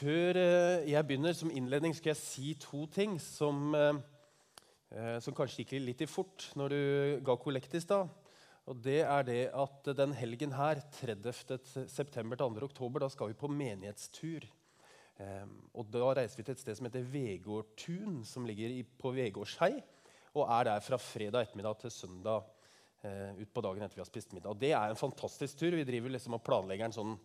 Før eh, jeg begynner som innledning, skal jeg si to ting som, eh, eh, som kanskje gikk litt i fort når du ga kollekt i stad. Og det er det at den helgen her, 30. september til 2. oktober, da skal vi på menighetstur. Og da reiser vi til et sted som heter Vegårdtun, som ligger på Vegårshei. Og er der fra fredag ettermiddag til søndag ut på dagen etter vi har spist middag. Og det er en fantastisk tur. Vi driver liksom og planlegger den sånn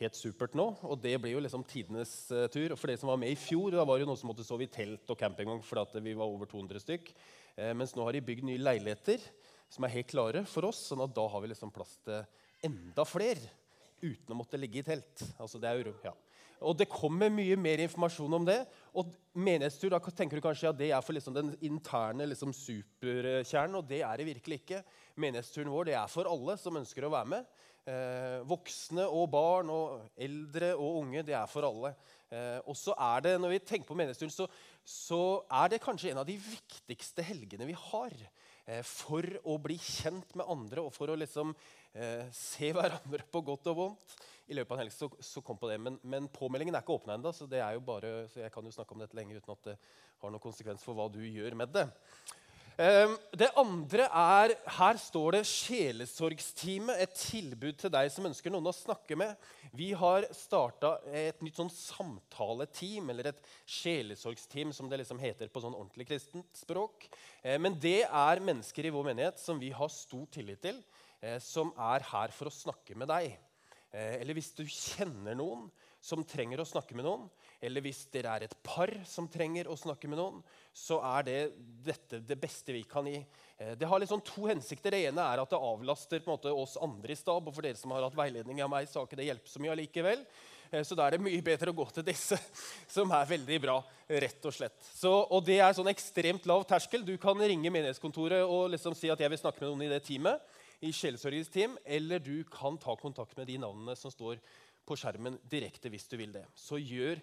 helt supert nå. Og det blir jo liksom tidenes uh, tur. For dere som var med i fjor, da var det jo noen som måtte sove i telt og campingvogn fordi vi var over 200 stykk. Uh, mens nå har de bygd nye leiligheter som er helt klare for oss. sånn at da har vi liksom plass til enda flere uten å måtte ligge i telt. Altså det er jo, ja. Og det kommer mye mer informasjon om det. Og menighetstur da tenker du kanskje at det er for liksom den interne liksom superkjernen. Og det er det virkelig ikke. Menighetsturen vår det er for alle som ønsker å være med. Eh, voksne og barn og eldre og unge. Det er for alle. Eh, og så er det, Når vi tenker på menighetsturen, så, så, er det kanskje en av de viktigste helgene vi har. Eh, for å bli kjent med andre og for å liksom eh, se hverandre på godt og vondt. I løpet av en helg så, så kom på det, men, men påmeldingen er ikke åpna ennå, så, så jeg kan jo snakke om dette lenger uten at det har noen konsekvens for hva du gjør med det. Ehm, det andre er Her står det Sjelesorgsteamet. Et tilbud til deg som ønsker noen å snakke med. Vi har starta et nytt sånn samtaleteam, eller et sjelesorgsteam, som det liksom heter på sånn ordentlig kristent språk. Ehm, men det er mennesker i vår menighet som vi har stor tillit til, eh, som er her for å snakke med deg. Eh, eller hvis du kjenner noen som trenger å snakke med noen, eller hvis dere er et par som trenger å snakke med noen, så er det dette det beste vi kan gi. Eh, det har liksom to hensikter. Det ene er at det avlaster måte, oss andre i stab. Og for dere som har hatt veiledning av meg, så har ikke det hjulpet så mye allikevel. Eh, så da er det mye bedre å gå til disse, som er veldig bra, rett og slett. Så, og det er sånn ekstremt lav terskel. Du kan ringe menighetskontoret og liksom si at jeg vil snakke med noen i det teamet, i Sjelesorgens team, eller du kan ta kontakt med de navnene som står på skjermen direkte hvis du vil det. Så gjør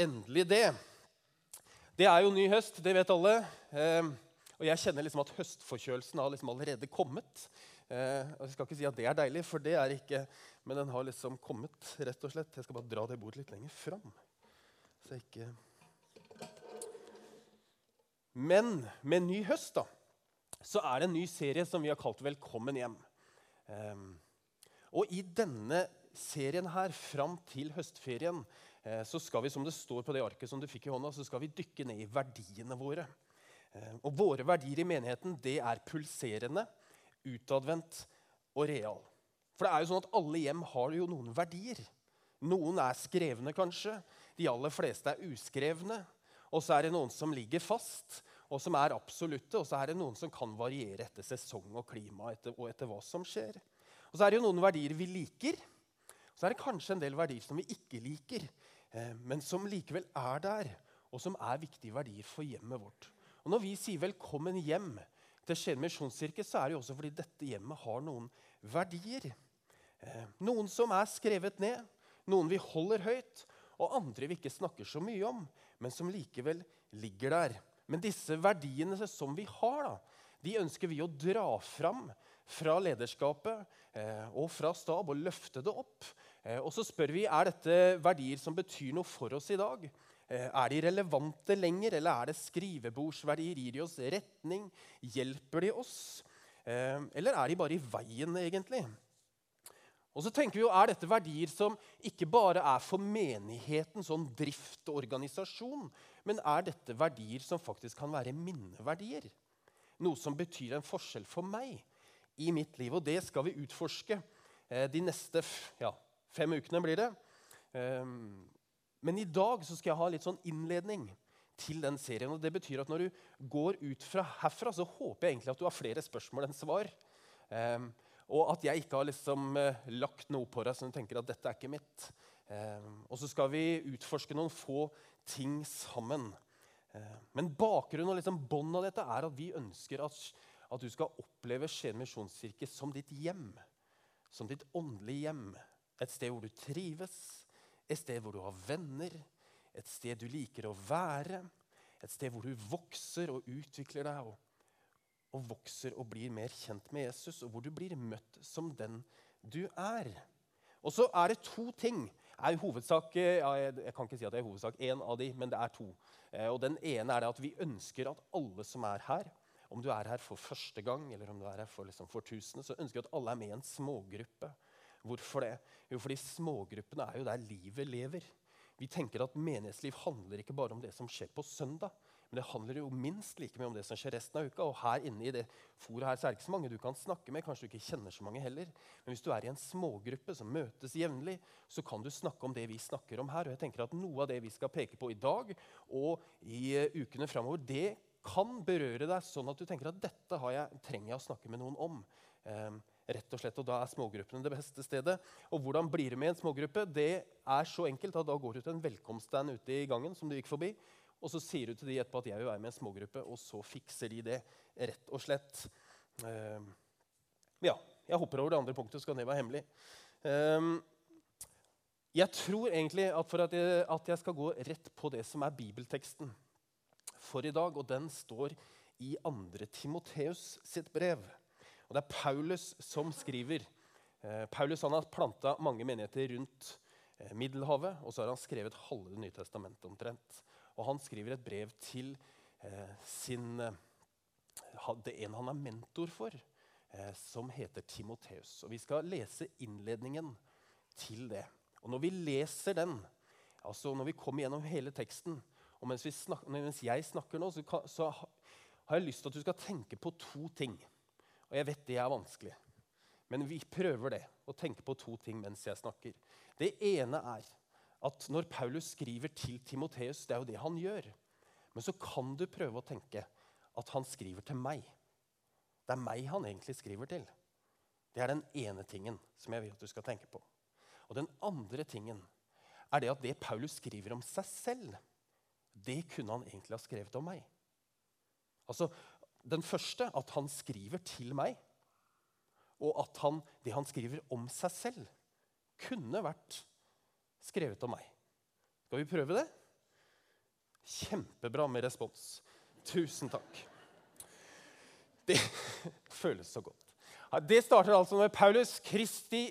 endelig det. Det er jo ny høst, det vet alle. Eh, og jeg kjenner liksom at høstforkjølelsen har liksom allerede kommet. Eh, og Jeg skal ikke si at det er deilig, for det er ikke, men den har liksom kommet. rett og slett. Jeg skal bare dra det bordet litt lenger fram. Så jeg ikke... Men med ny høst da, så er det en ny serie som vi har kalt 'Velkommen hjem'. Um, og i denne serien her fram til høstferien så skal vi, som det står på det arket som du fikk i hånda, så skal vi dykke ned i verdiene våre. Eh, og våre verdier i menigheten det er pulserende, utadvendt og real. For det er jo sånn at alle hjem har jo noen verdier. Noen er skrevne, kanskje. De aller fleste er uskrevne. Og så er det noen som ligger fast, og som er absolutte. Og så er det noen som kan variere etter sesong og klima etter, og etter hva som skjer. Og så er det jo noen verdier vi liker, Og så er det kanskje en del verdier som vi ikke liker, eh, men som likevel er der, og som er viktige verdier for hjemmet vårt. Og Når vi sier 'velkommen hjem' til Skien misjonskirke, så er det jo også fordi dette hjemmet har noen verdier. Eh, noen som er skrevet ned, noen vi holder høyt, og andre vi ikke snakker så mye om, men som likevel ligger der. Men disse verdiene som vi har, da, de ønsker vi å dra fram fra lederskapet eh, og fra stab og løfte det opp. Eh, og så spør vi er dette verdier som betyr noe for oss i dag. Eh, er de relevante lenger, eller er det skrivebordsverdier? Gir de oss retning? Hjelper de oss? Eller er de bare i veien, egentlig? Og så tenker vi jo, Er dette verdier som ikke bare er for menigheten, sånn drift og organisasjon, men er dette verdier som faktisk kan være minneverdier? Noe som betyr en forskjell for meg i mitt liv. Og det skal vi utforske eh, de neste ja, fem ukene. blir det. Ehm, men i dag så skal jeg ha litt sånn innledning til den serien. og det betyr at Når du går ut fra herfra, så håper jeg egentlig at du har flere spørsmål enn svar. Ehm, og at jeg ikke har liksom eh, lagt noe på deg som du tenker at dette er ikke mitt. Ehm, og så skal vi utforske noen få ting sammen. Men bakgrunnen og liksom båndet av dette er at vi ønsker at at du skal oppleve Skien misjonskirke som ditt hjem. Som ditt åndelige hjem. Et sted hvor du trives, et sted hvor du har venner, et sted du liker å være. Et sted hvor du vokser og utvikler deg og, og vokser og blir mer kjent med Jesus, og hvor du blir møtt som den du er. Og så er det to ting er hovedsak ja, jeg, kan ikke si at det er hovedsak én av de, men det er to. Eh, og Den ene er at vi ønsker at alle som er her, om du er her for første gang eller om du er her for, liksom, for tusende, så ønsker vi at alle er med i en smågruppe. Hvorfor det? Jo, fordi smågruppene er jo der livet lever. Vi tenker at Menighetsliv handler ikke bare om det som skjer på søndag, men det handler jo minst like mye om det som skjer resten av uka. Og her inne i det foret her så er det ikke så mange du kan snakke med. Kanskje du ikke kjenner så mange heller. Men hvis du er i en smågruppe som møtes jevnlig, så kan du snakke om det vi snakker om her. Og jeg tenker at Noe av det vi skal peke på i dag og i uh, ukene framover, det kan berøre deg sånn at du tenker at dette jeg, trenger jeg å snakke med noen om. Um, rett og slett, og Da er smågruppene det beste stedet. Og Hvordan blir det med en smågruppe? Det er så enkelt at Da går du til en velkomststand ute i gangen som du gikk forbi. Og så sier du til de etterpå at jeg vil være med i en smågruppe, og så fikser de det. rett og slett. Uh, ja, jeg hopper over det andre punktet, så kan det være hemmelig. Uh, jeg tror egentlig at for at jeg, at jeg, skal gå rett på det som er bibelteksten for i dag, og den står i 2. Timoteus sitt brev. Og Det er Paulus som skriver. Uh, Paulus har planta mange menigheter rundt eh, Middelhavet, og så har han skrevet halve Det nye testamentet omtrent. Og han skriver et brev til eh, sin, eh, det en han er mentor for, eh, som heter Timoteus. Og Vi skal lese innledningen til det. Og Når vi leser den, altså når vi kommer gjennom hele teksten, og mens, snakker, mens jeg snakker nå, så, kan, så, har jeg lyst til at du skal tenke på to ting. Og jeg vet det er vanskelig, men vi prøver det. Å tenke på to ting mens jeg snakker. Det ene er at når Paulus skriver til Timoteus, det er jo det han gjør. Men så kan du prøve å tenke at han skriver til meg. Det er meg han egentlig skriver til. Det er den ene tingen som jeg vil at du skal tenke på. Og den andre tingen er det at det Paulus skriver om seg selv, det kunne han egentlig ha skrevet om meg. Altså, Den første, at han skriver til meg, og at han, det han skriver om seg selv, kunne vært skrevet om meg. Skal vi prøve det? Kjempebra med respons. Tusen takk. Det føles så godt. Det starter altså med Paulus, Kristi,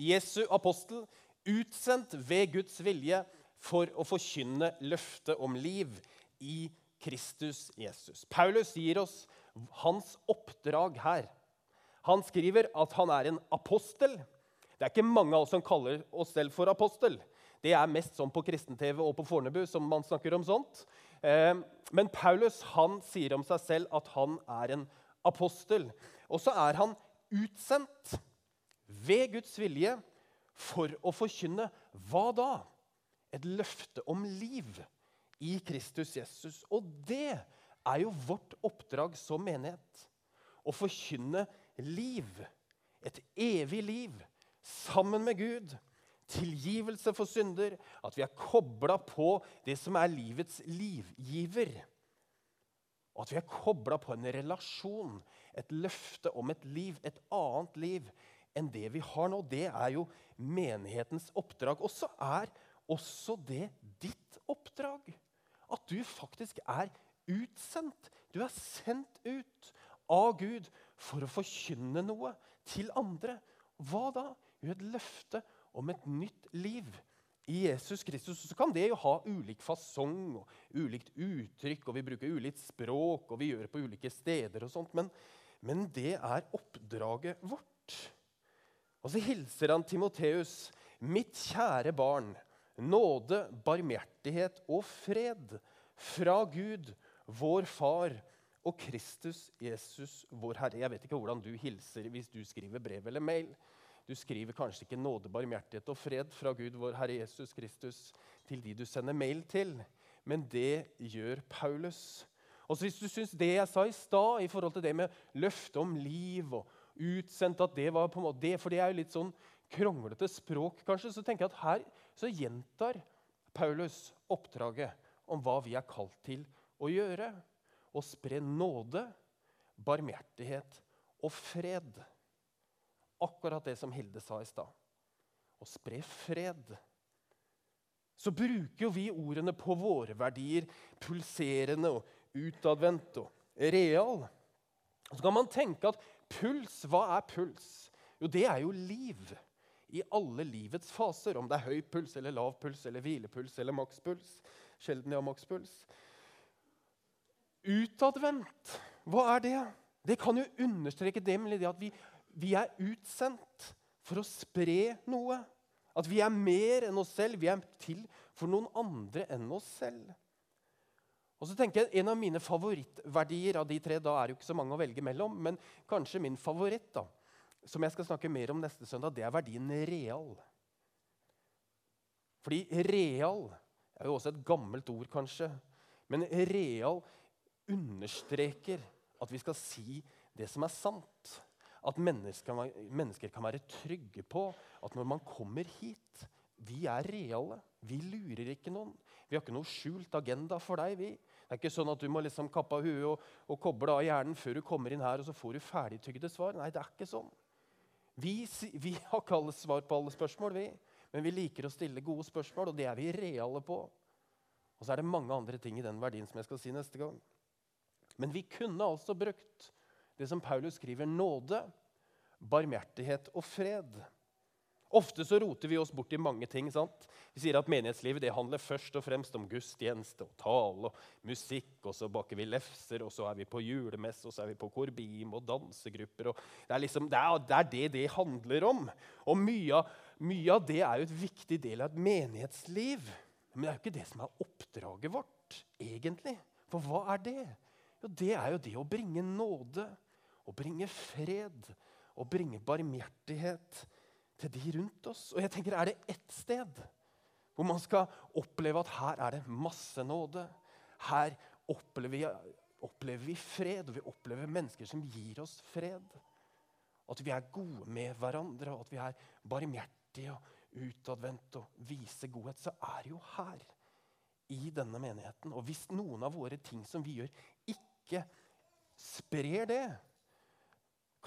Jesu apostel, utsendt ved Guds vilje for å forkynne løftet om liv i Kristus Jesus. Paulus gir oss hans oppdrag her. Han skriver at han er en apostel. Det er ikke mange av oss som kaller oss selv for apostel. Det er mest sånn på kristen-TV og på Fornebu som man snakker om sånt. Eh, men Paulus han sier om seg selv at han er en apostel. Og så er han utsendt ved Guds vilje for å forkynne hva da? Et løfte om liv i Kristus Jesus. Og det er jo vårt oppdrag som menighet. Å forkynne liv. Et evig liv sammen med Gud. Tilgivelse for synder. At vi er kobla på det som er livets livgiver. Og at vi er kobla på en relasjon, et løfte om et liv, et annet liv enn det vi har nå. Det er jo menighetens oppdrag. Og så er også det ditt oppdrag. At du faktisk er utsendt. Du er sendt ut av Gud for å forkynne noe til andre. Hva da? Jo, et løfte om et nytt liv i Jesus Kristus. Så kan det jo ha ulik fasong og ulikt uttrykk, og vi bruker ulikt språk, og vi gjør det på ulike steder og sånt, men, men det er oppdraget vårt. Og så hilser han Timoteus, mitt kjære barn, nåde, barmhjertighet og fred fra Gud, vår Far, og Kristus Jesus, vår Herre. Jeg vet ikke hvordan du hilser hvis du skriver brev eller mail. Du skriver kanskje ikke nåde, barmhjertighet og fred fra Gud, vår Herre Jesus Kristus, til de du sender mail til, men det gjør Paulus. Og så Hvis du syns det jeg sa i stad i forhold til det med løftet om liv og utsendt at det var på en måte det, For det er jo litt sånn kronglete språk, kanskje, så tenker jeg at her så gjentar Paulus oppdraget om hva vi er kalt til å gjøre. Å spre nåde, barmhjertighet og fred. Akkurat det som Hilde sa i stad. Å spre fred. Så bruker jo vi ordene på våre verdier, pulserende og utadvendt og real. Så kan man tenke at puls, hva er puls? Jo, det er jo liv. I alle livets faser. Om det er høy puls eller lav puls eller hvilepuls eller makspuls. Sjelden har makspuls. Utadvendt, hva er det? Det kan jo understreke det det at vi, vi er utsendt for å spre noe. At vi er mer enn oss selv. Vi er til for noen andre enn oss selv. Og så tenker jeg En av mine favorittverdier av de tre da er det jo ikke så mange å velge mellom, men kanskje min favoritt, da, som jeg skal snakke mer om neste søndag, det er verdien real. Fordi real er jo også et gammelt ord, kanskje. Men real understreker at vi skal si det som er sant. At mennesker, mennesker kan være trygge på at når man kommer hit Vi er reale. Vi lurer ikke noen. Vi har ikke noe skjult agenda for deg. vi. Det er ikke sånn at du må liksom kappe av huet og, og koble av hjernen før du kommer inn her og så får du ferdigtygde svar. Nei, det er ikke sånn. Vi, vi har ikke alle svar på alle spørsmål, vi. Men vi liker å stille gode spørsmål, og det er vi reale på. Og så er det mange andre ting i den verdien som jeg skal si neste gang. Men vi kunne altså brukt det som Paulus skriver nåde, barmhjertighet og fred. Ofte så roter vi oss bort i mange ting. sant? Vi sier at Menighetslivet det handler først og fremst om gudstjeneste og tale og musikk. og Så baker vi lefser, og så er vi på julemesse, og så er vi på korbim og dansegrupper. Og det, er liksom, det, er, det, er det det handler om. Og mye mye av det er jo et viktig del av et menighetsliv. Men det er jo ikke det som er oppdraget vårt, egentlig. For hva er det? Jo, det er jo det å bringe nåde, å bringe fred, å bringe barmhjertighet til de rundt oss. Og jeg tenker, Er det ett sted hvor man skal oppleve at her er det masse nåde? Her opplever vi, opplever vi fred, og vi opplever mennesker som gir oss fred. At vi er gode med hverandre, og at vi er barmhjertige og utadvendte og viser godhet. Så er det jo her, i denne menigheten. Og hvis noen av våre ting som vi gjør, ikke sprer det,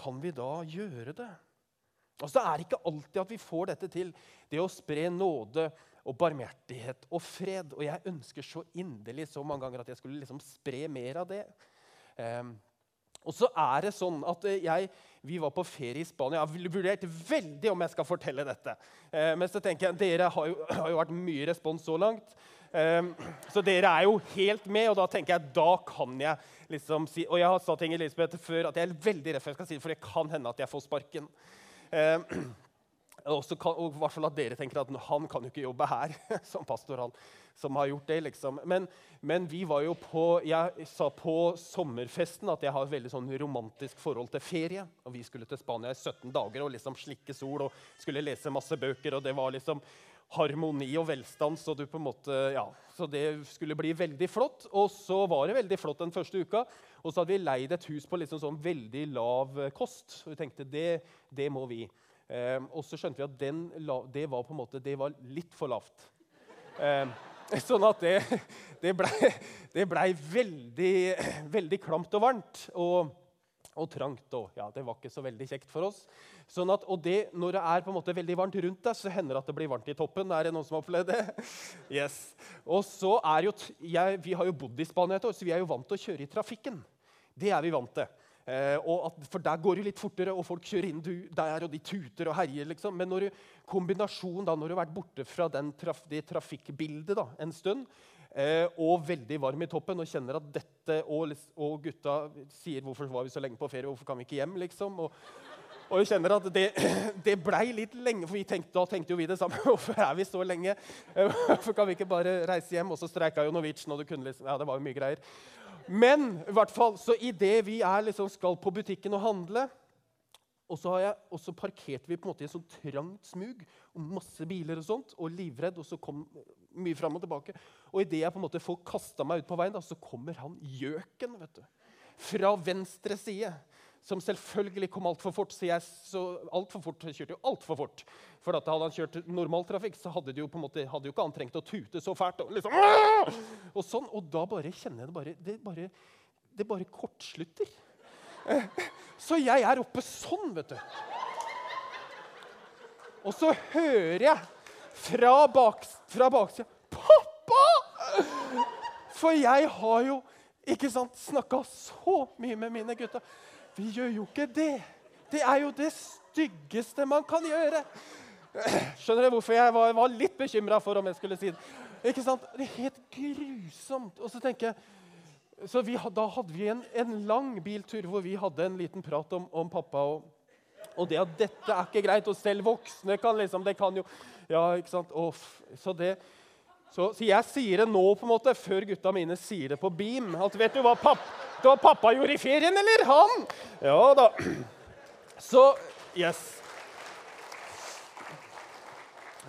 kan vi da gjøre det? Altså, det er ikke alltid at vi får dette til, det å spre nåde og barmhjertighet og fred. Og jeg ønsker så inderlig så mange ganger at jeg skulle liksom spre mer av det. Um, og så er det sånn at eh, jeg, Vi var på ferie i Spania. Jeg har vurdert veldig om jeg skal fortelle dette. Uh, men så tenker jeg, dere har jo, har jo vært mye respons så langt. Um, så dere er jo helt med, og da tenker jeg, da kan jeg liksom si Og jeg har sagt til Elisabeth før at jeg er veldig redd for jeg skal si det, for det kan hende at jeg får sparken. Eh, kan, og hvert fall at dere tenker at han kan jo ikke jobbe her som pastor. han som har gjort det, liksom. Men, men, vi var jo på Jeg sa på sommerfesten at jeg har et veldig sånn romantisk forhold til ferie. Og Vi skulle til Spania i 17 dager og liksom slikke sol og skulle lese masse bøker. og det var liksom harmoni og velstand, så, måte, ja, så det skulle bli veldig flott. Og så var det veldig flott den første uka. Og så hadde vi leid et hus på liksom sånn veldig lav kost. Og vi tenkte det, det må vi. Eh, og så skjønte vi at den, det var på en måte, det var litt for lavt. Eh, sånn at det, det blei ble veldig, veldig klamt og varmt. Og og trangt. Og ja, det var ikke så veldig kjekt for oss. Sånn at, og det, Når det er på en måte veldig varmt rundt deg, så hender det at det blir varmt i toppen. Er det noen som har opplevd det? Yes. Og så er jo, jeg, Vi har jo bodd i Spania et år, så vi er jo vant til å kjøre i trafikken. Det er vi vant til. Eh, at, for der går det litt fortere, og folk kjører inn der, og de tuter og herjer. liksom. Men når du, kombinasjonen da, når du har vært borte fra traf, det trafikkbildet da, en stund, og veldig varm i toppen og kjenner at dette Og, og gutta sier 'Hvorfor var vi så lenge på ferie? Hvorfor kan vi ikke hjem?' liksom. Og, og jeg kjenner at det, det blei litt lenge, for tenkte, da tenkte jo vi det samme. Hvorfor er vi så lenge? Eh, hvorfor kan vi ikke bare reise hjem? Og så streika jo Norwegian, og du kunne liksom, ja, det var jo mye greier. Men i hvert fall, så idet vi er, liksom, skal på butikken og handle, og så, jeg, og så, parkerte vi på en måte i et sånn trangt smug og masse biler og sånt, og livredd. Og så kom mye fram og tilbake. Og idet jeg på en måte får kasta meg ut på veien, da, så kommer han gjøken vet du, fra venstre side. Som selvfølgelig kom altfor fort. Så jeg så alt for fort, kjørte jo altfor fort. For at hadde han kjørt normaltrafikk, så hadde, jo måte, hadde jo ikke han trengt å tute så fælt. Og, liksom, og sånn, og da bare kjenner jeg det bare Det bare, det bare kortslutter. Så jeg er oppe sånn, vet du. Og så hører jeg fra, bak, 'Pappa!' For jeg har jo ikke sant, snakka så mye med mine gutter. Vi gjør jo ikke det. Det er jo det styggeste man kan gjøre. Skjønner dere hvorfor jeg var, var litt bekymra for om jeg skulle si det? Ikke sant? Det er helt grusomt. Og så tenker jeg så vi, Da hadde vi en, en, lang biltur hvor vi hadde en liten prat om, om pappa. Og, og, det at dette er ikke greit. Og selv voksne kan liksom Det kan jo Ja, ikke sant? Og, så, det, så, så, jeg sier det nå, på en måte, før gutta mine sier det på Beam. At, vet du hva, papp, hva pappa gjorde i ferien, eller? Han? Ja da. Så Yes.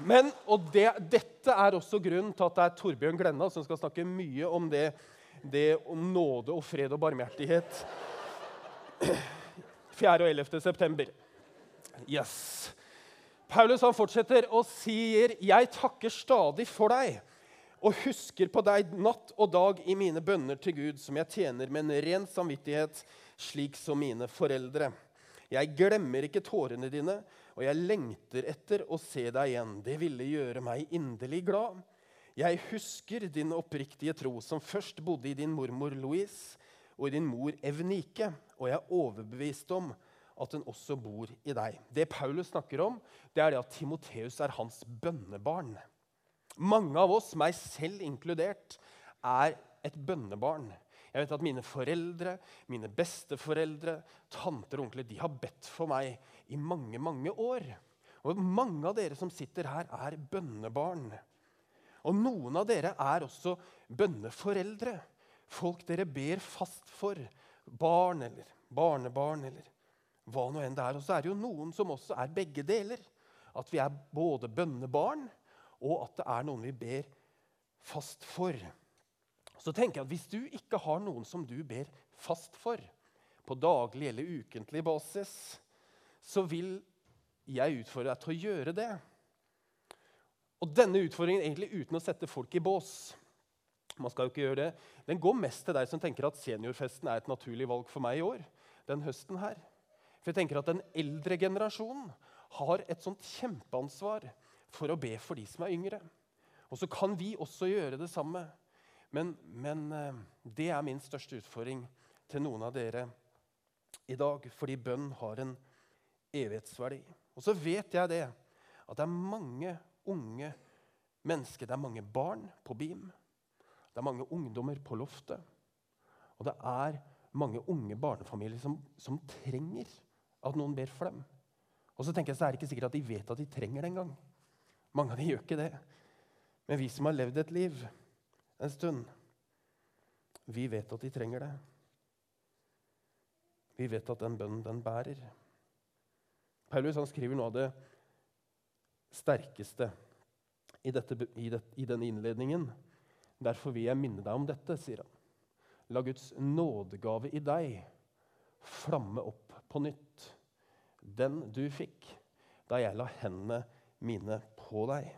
Men, og det, Dette er også grunnen til at det er Torbjørn Glenna som skal snakke mye om det, det om nåde og fred og barmhjertighet 4. og 11. september. Yes. Paulus han fortsetter og sier, 'Jeg takker stadig for deg' 'og husker på deg natt og dag i mine bønner til Gud', 'som jeg tjener med en ren samvittighet, slik som mine foreldre'. 'Jeg glemmer ikke tårene dine' og jeg lengter etter å se deg igjen. Det ville gjøre meg inderlig glad. Jeg husker din oppriktige tro, som først bodde i din mormor Louise og i din mor Evnike, og jeg er overbevist om at den også bor i deg. Det Paulus snakker om, det er det at Timoteus er hans bønnebarn. Mange av oss, meg selv inkludert, er et bønnebarn. Jeg vet at Mine foreldre, mine besteforeldre, tanter og onkler de har bedt for meg i mange, mange år. Og Mange av dere som sitter her, er bønnebarn. Og noen av dere er også bønneforeldre. Folk dere ber fast for. Barn eller barnebarn eller hva nå enn det er. Og så er det jo noen som også er begge deler. At vi er både bønnebarn, og at det er noen vi ber fast for. Så tenker jeg at Hvis du ikke har noen som du ber fast for, på daglig eller ukentlig basis, så vil jeg utfordre deg til å gjøre det. Og denne utfordringen egentlig uten å sette folk i bås. Man skal jo ikke gjøre det. Den går mest til deg som tenker at seniorfesten er et naturlig valg for meg i år. den høsten her. For jeg tenker at Den eldre generasjonen har et sånt kjempeansvar for å be for de som er yngre. Og så kan vi også gjøre det samme. Men, men, eh, det er min største utfordring til noen av dere i dag. Fordi bønn har en evighetsverdi. Og så vet jeg det, at det er mange unge mennesker, det er mange barn på BIM, det er mange ungdommer på loftet. Og det er mange unge barnefamilier som, som trenger at noen ber for dem. Og så tenker jeg så er det ikke sikkert at de vet at de trenger det engang. Mange av dem gjør ikke det. Men vi som har levd et liv en stund. Vi vet at de trenger det. Vi vet at den bønnen, den bærer. Paulus han skriver noe av det sterkeste i, dette, i, det, i denne innledningen. Derfor vil jeg minne deg om dette, sier han. La Guds nådegave i deg flamme opp på nytt. Den du fikk da jeg la hendene mine på deg.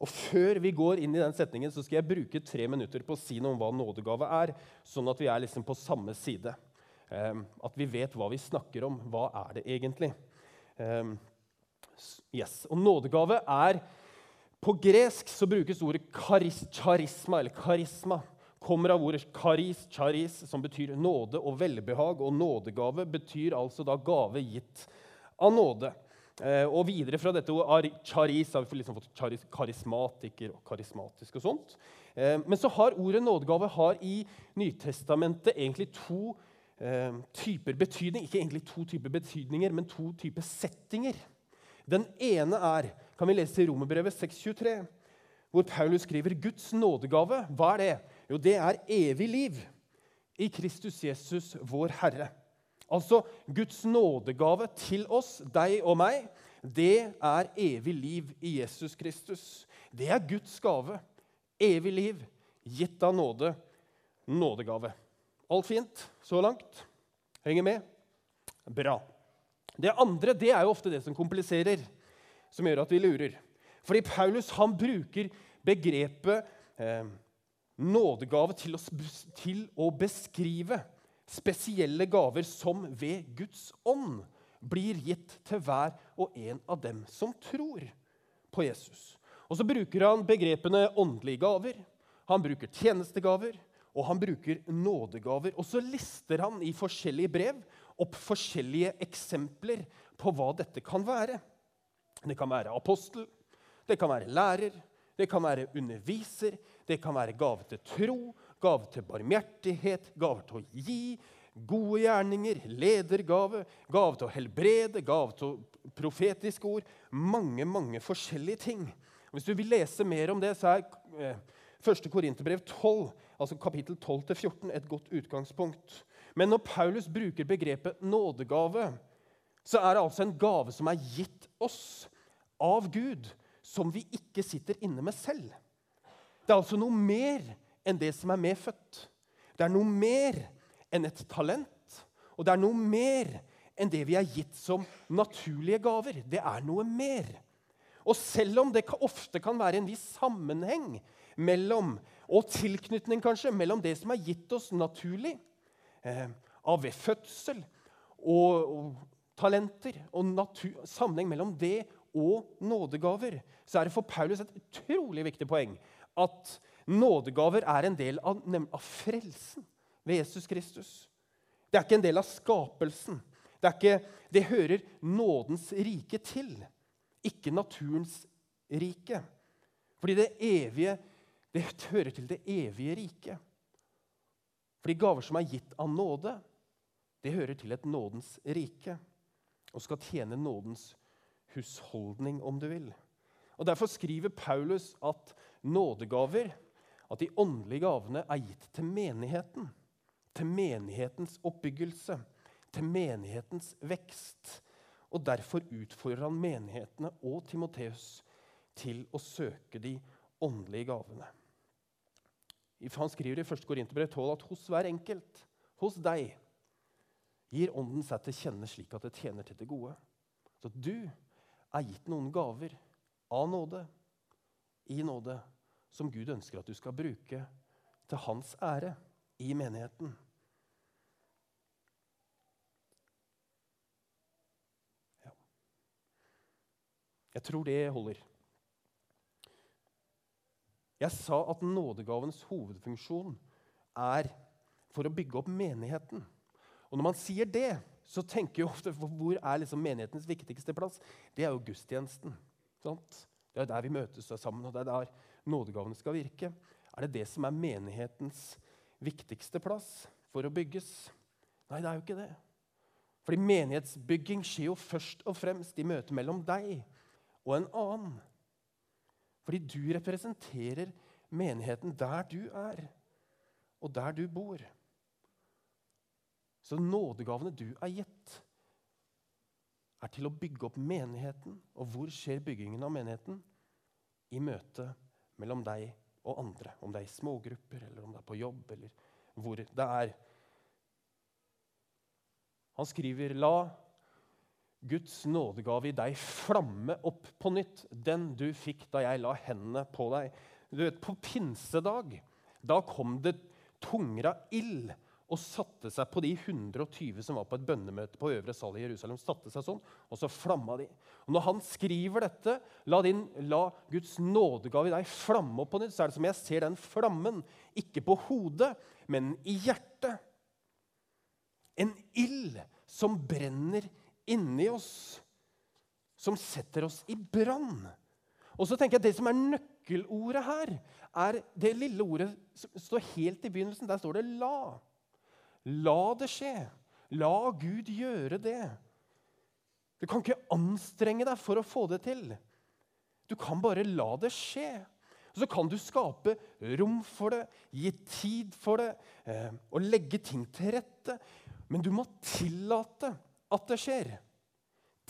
Og Før vi går inn i den setningen, så skal jeg bruke tre minutter på å si noe om hva nådegave er, sånn at vi er liksom på samme side. Um, at vi vet hva vi snakker om. Hva er det egentlig? Um, yes. Og nådegave er På gresk så brukes ordet karis, charisma, eller karisma. Kommer av ordet karis, charis, som betyr nåde og velbehag. Og nådegave betyr altså da gave gitt av nåde. Eh, og videre fra dette charis har vi liksom fått karismatiker og karismatisk og sånt. Eh, men så har ordet nådegave har i Nytestamentet egentlig to eh, typer betydning. Ikke egentlig to typer betydninger, men to typer settinger. Den ene er, kan vi lese i Romerbrevet 6,23, hvor Paulus skriver Guds nådegave. Hva er det? Jo, det er evig liv i Kristus Jesus, vår Herre. Altså Guds nådegave til oss, deg og meg, det er evig liv i Jesus Kristus. Det er Guds gave. Evig liv, gitt av nåde. Nådegave. Alt fint så langt? Henger med? Bra. Det andre det er jo ofte det som kompliserer, som gjør at vi lurer. Fordi Paulus han bruker begrepet eh, nådegave til å, til å beskrive spesielle gaver som ved Guds ånd blir gitt til hver og en av dem som tror på Jesus. Og Så bruker han begrepene åndelige gaver, han bruker tjenestegaver og han bruker nådegaver. Og så lister han i forskjellige brev opp forskjellige eksempler på hva dette kan være. Det kan være apostel, det kan være lærer, det kan være underviser, det kan være gave til tro, gave til barmhjertighet, gaver til å gi, gode gjerninger, ledergave, gave til å helbrede, gave til profetiske ord. Mange, mange forskjellige ting. Hvis du vil lese mer om det, så er eh, 1. Korinterbrev 12, altså kapittel 12-14, et godt utgangspunkt. Men når Paulus bruker begrepet nådegave, så er det altså en gave som er gitt oss av Gud, som vi ikke sitter inne med selv. Det er altså noe mer enn det som er medfødt. Det er noe mer enn et talent, og det er noe mer enn det vi er gitt som naturlige gaver. Det er noe mer. Og selv om det ofte kan være en viss sammenheng mellom, og tilknytning kanskje, mellom det som er gitt oss naturlig, eh, av ved fødsel, og, og talenter, og natur, sammenheng mellom det og nådegaver, så er det for Paulus et utrolig viktig poeng at nådegaver er en del av, av frelsen ved Jesus Kristus. Det er ikke en del av skapelsen. Det, ikke, det hører nådens rike til, ikke naturens rike. Fordi det evige det hører til det evige riket. Fordi gaver som er gitt av nåde, det hører til et nådens rike og skal tjene nådens husholdning, om du vil. Og Derfor skriver Paulus at nådegaver, at de åndelige gavene, er gitt til menigheten. Til menighetens oppbyggelse, til menighetens vekst. Og Derfor utfordrer han menighetene og Timoteus til å søke de åndelige gavene. Han skriver i 1. Korinterbrev 12 at hos hver enkelt, hos deg, gir Ånden seg til kjenne slik at det tjener til det gode. Så du er gitt noen gaver av nåde, i nåde, som Gud ønsker at du skal bruke til hans ære i menigheten. Ja. Jeg tror det holder. Jeg sa at nådegavens hovedfunksjon er for å bygge opp menigheten. Og når man sier det, så tenker jo ofte hvor er liksom menighetens viktigste plass? Det er jo gudstjenesten. Sant? Det er der vi møtes sammen, og det er der nådegavene skal virke. Er det det som er menighetens viktigste plass for å bygges? Nei, det er jo ikke det. Fordi menighetsbygging skjer jo først og fremst i møte mellom deg og en annen. Fordi du representerer menigheten der du er, og der du bor. Så nådegavene du er gitt, er til å bygge opp menigheten. Og hvor skjer byggingen av menigheten? I møte mellom deg og andre. Om det er i smågrupper, eller om det er på jobb, eller hvor det er. Han skriver La Guds nådegave i deg flamme opp på nytt, den du fikk da jeg la hendene på deg. Du vet, På pinsedag da kom det tunger av ild og satte seg på de 120 som var på et bønnemøte på Øvre sal i Jerusalem. satte seg sånn, Og så flamma de. Og Når han skriver dette, la, din, la Guds nådegave i deg flamme opp på nytt, så er det som jeg ser den flammen, ikke på hodet, men i hjertet. En ild som brenner inni oss som setter oss i brann. Og så tenker jeg at Det som er nøkkelordet her, er det lille ordet som står helt i begynnelsen. Der står det 'la'. La det skje. La Gud gjøre det. Du kan ikke anstrenge deg for å få det til. Du kan bare la det skje. Så kan du skape rom for det, gi tid for det eh, og legge ting til rette. Men du må tillate at det skjer.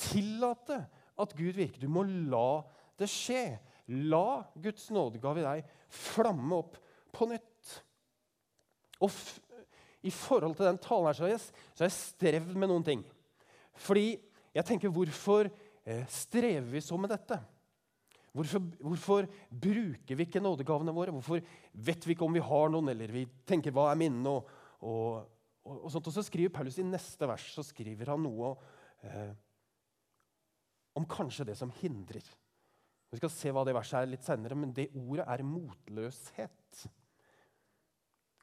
Tillate at Gud virker. Du må la det skje. La Guds nådegave i deg flamme opp på nytt. Og I forhold til den talen her så har jeg, strevd med noen ting. Fordi jeg tenker, hvorfor eh, strever vi så med dette? Hvorfor, hvorfor, bruker vi ikke nådegavene våre? Hvorfor vet vi ikke om vi har noen, eller vi tenker 'hva er minne'? Og, og, og, og, sånt. og så skriver Paulus i neste vers så skriver han noe eh, om kanskje det som hindrer. Vi skal se hva det verset er litt senere, men det ordet er motløshet.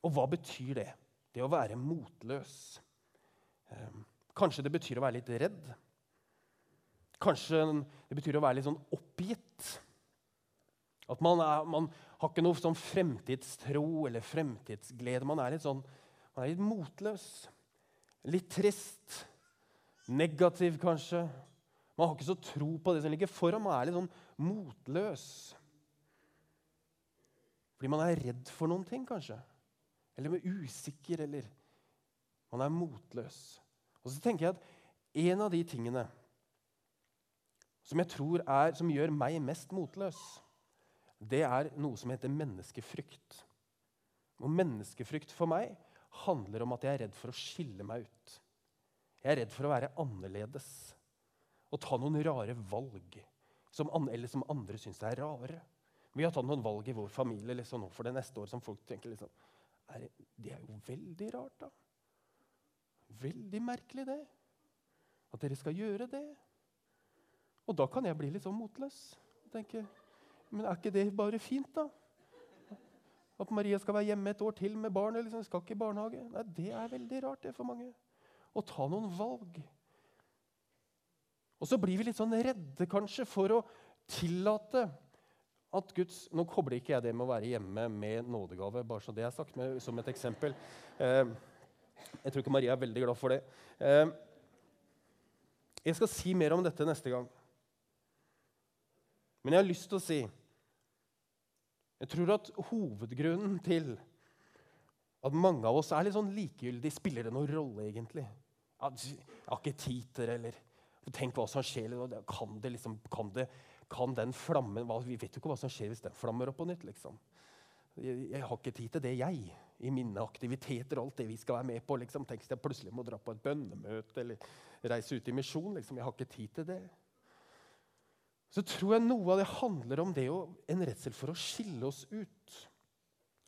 Og hva betyr det? Det å være motløs. Eh, kanskje det betyr å være litt redd. Kanskje det betyr å være litt sånn oppgitt. At man, er, man har ikke noe sånn fremtidstro eller fremtidsglede. Man er litt sånn man er litt motløs. Litt trist. Negativ, kanskje. Man har ikke så tro på det som ligger foran. Man er litt sånn motløs. Fordi man er redd for noen ting, kanskje. Eller med usikker, eller Man er motløs. Og så tenker jeg at en av de tingene som jeg tror er, som gjør meg mest motløs, det er noe som heter menneskefrykt. Og menneskefrykt for meg handler om at jeg er redd for å skille meg ut. Jeg er redd for å være annerledes og ta noen rare valg som, eller som andre syns er rare. Vi har tatt noen valg i vår familie liksom, for det neste år som folk tenker liksom, er, Det er jo veldig rart, da. Veldig merkelig, det. At dere skal gjøre det. Og da kan jeg bli litt sånn motløs. tenke, Men er ikke det bare fint, da? At Maria skal være hjemme et år til med barnet. Liksom, skal ikke i barnehage. Nei, Det er veldig rart det for mange. Å ta noen valg. Og så blir vi litt sånn redde kanskje for å tillate at Guds Nå kobler ikke jeg det med å være hjemme med nådegave, bare så det er sagt med, som et eksempel. Eh, jeg tror ikke Maria er veldig glad for det. Eh, jeg skal si mer om dette neste gang. Men jeg har lyst til å si jeg tror at hovedgrunnen til at mange av oss er litt sånn likegyldige Spiller det noen rolle, egentlig? Jeg har ikke tid til det, eller Tenk hva som skjer. Kan, det liksom, kan, det, kan den flammen Vi vet jo ikke hva som skjer hvis den flammer opp på nytt. liksom. Jeg, jeg, har ikke tid til det, jeg. I mine aktiviteter og alt det vi skal være med på. liksom. Tenk hvis jeg plutselig må dra på et bønnemøte eller reise ut i misjon. Liksom. Jeg har ikke tid til det så tror jeg noe av det handler om det å, en redsel for å skille oss ut.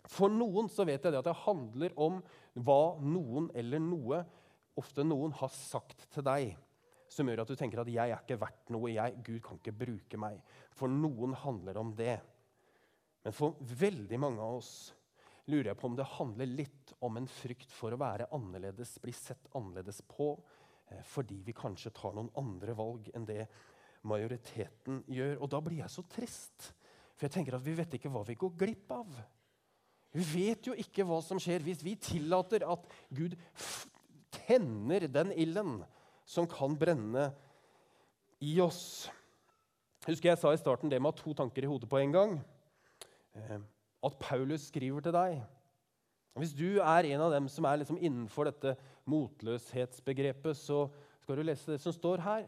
For noen så vet jeg det at det handler om hva noen eller noe, ofte noen, har sagt til deg, som gjør at du tenker at 'jeg er ikke verdt noe', jeg, 'Gud kan ikke bruke meg'. For noen handler om det. Men for veldig mange av oss lurer jeg på om det handler litt om en frykt for å være annerledes, bli sett annerledes på, eh, fordi vi kanskje tar noen andre valg enn det majoriteten gjør. Og da blir jeg så trist. For jeg tenker at vi vet ikke hva vi går glipp av. Vi vet jo ikke hva som skjer hvis vi tillater at Gud tenner den ilden som kan brenne i oss. Husker Jeg sa i starten det med å ha to tanker i hodet på en gang. Eh, at Paulus skriver til deg. Hvis du er en av dem som er liksom innenfor dette motløshetsbegrepet, så skal du lese det som står her.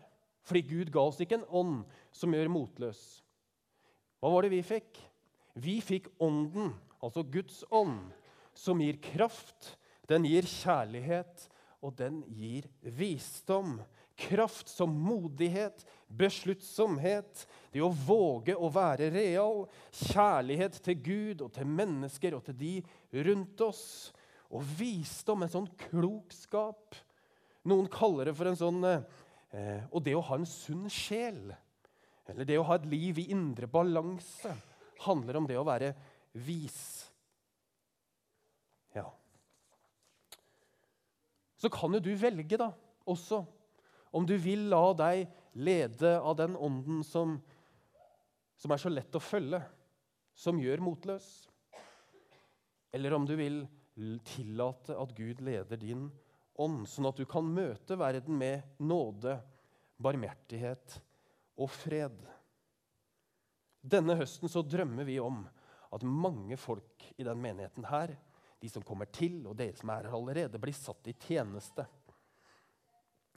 Fordi Gud ga oss ikke en ånd som gjør motløs. Hva var det vi fikk? Vi fikk Ånden, altså Guds ånd, som gir kraft, den gir kjærlighet, og den gir visdom. Kraft som modighet, besluttsomhet, det å våge å være real, kjærlighet til Gud og til mennesker og til de rundt oss. Og visdom, en sånn klokskap. Noen kaller det for en sånn eh, og det å ha en sunn sjel, eller det å ha et liv i indre balanse, handler om det å være vis. Ja. Så kan jo du velge, da, også, om du vil la deg lede av den ånden som, som er så lett å følge, som gjør motløs. Eller om du vil tillate at Gud leder din ånd sånn at du kan møte verden med nåde, barmhjertighet og fred. Denne høsten så drømmer vi om at mange folk i den menigheten her, de som kommer til, og dere som er her allerede, blir satt i tjeneste.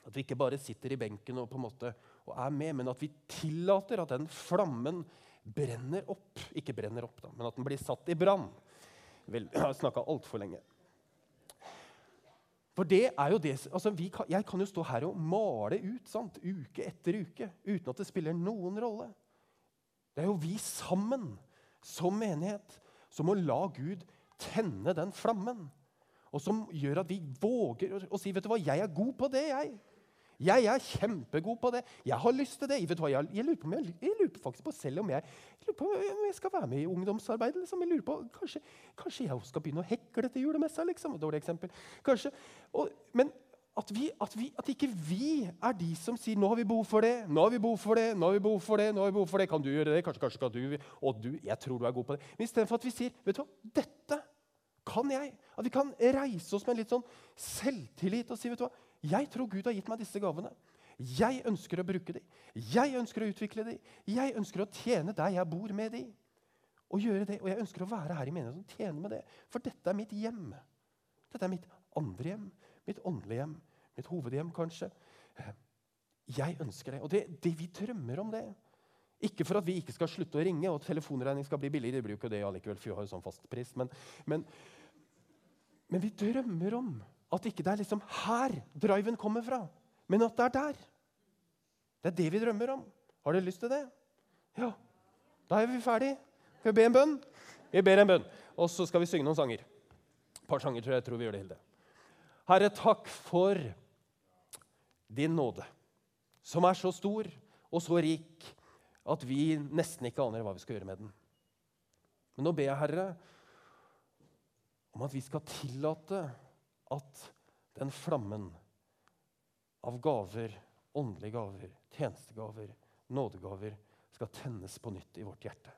At vi ikke bare sitter i benken og på en måte og er med, men at vi tillater at den flammen brenner opp. Ikke brenner opp, da, men at den blir satt i brann. Vel, jeg har snakka altfor lenge. For det er jo det, altså kan, Jeg kan jo stå her og male ut sant? uke etter uke uten at det spiller noen rolle. Det er jo vi sammen, som menighet, som må la Gud tenne den flammen. Og som gjør at vi våger å, si vet du hva, 'Jeg er god på det, jeg'. Jeg er kjempegod på det. Jeg har lyst til det. Du hva? Jeg, jeg, lurer, på, jeg, jeg lurer faktisk på selv om jeg, lurer på om jeg skal være med i ungdomsarbeid. Liksom. Jeg lurer på, kanskje, kanskje jeg skal begynne å hekle til julemessa. Liksom. Dårlig eksempel. Kanskje. Og, men at, vi, at, vi, at, ikke vi er de som sier 'nå har vi behov for det', 'nå har vi behov for det', 'nå har vi behov for det', nå har vi behov for det, 'kan du gjøre det', 'kanskje, kanskje kan du', 'og du, jeg tror du er god på det'. Men istedenfor at vi sier 'vet du hva, dette kan jeg', at vi kan reise oss med en litt sånn selvtillit og si 'vet du hva, jeg tror Gud har gitt meg disse gavene'. Jeg ønsker å bruke dem. Jeg ønsker å utvikle dem. Jeg ønsker å tjene der jeg bor med dem. Og gjøre det. Og jeg ønsker å være her i menigheten og tjene med det. For dette er mitt hjem. Dette er mitt andre hjem mitt åndelige hjem, mitt hovedhjem kanskje. Jeg ønsker det. Og det, det, vi drømmer om det. Ikke for at vi ikke skal slutte å ringe og telefonregning skal bli billigere. Det blir jo ikke det allikevel, for vi har jo sånn fastpris. Men, men, men, vi drømmer om at ikke det er liksom her driven kommer fra, men at det er der. Det er det vi drømmer om. Har dere lyst til det? Ja. Da er vi ferdig. Skal vi be en bønn? Vi ber en bønn. Og så skal vi synge noen sanger. Et par sanger tror jeg, jeg tror vi gjør det, Hilde. Herre, takk for din nåde, som er så stor og så rik at vi nesten ikke aner hva vi skal gjøre med den. Men nå ber jeg, Herre, om at vi skal tillate at den flammen av gaver, åndelige gaver, tjenestegaver, nådegaver, skal tennes på nytt i vårt hjerte.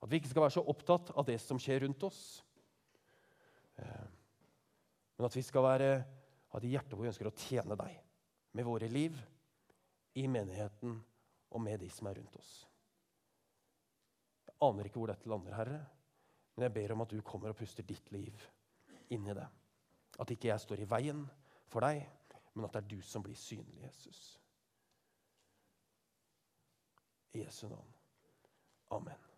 At vi ikke skal være så opptatt av det som skjer rundt oss. Men at vi skal være, ha det hjertet hvor vi ønsker å tjene deg med våre liv, i menigheten og med de som er rundt oss. Jeg aner ikke hvor dette lander, Herre, men jeg ber om at du kommer og puster ditt liv inn i det. At ikke jeg står i veien for deg, men at det er du som blir synlig, Jesus. I Jesu navn. Amen.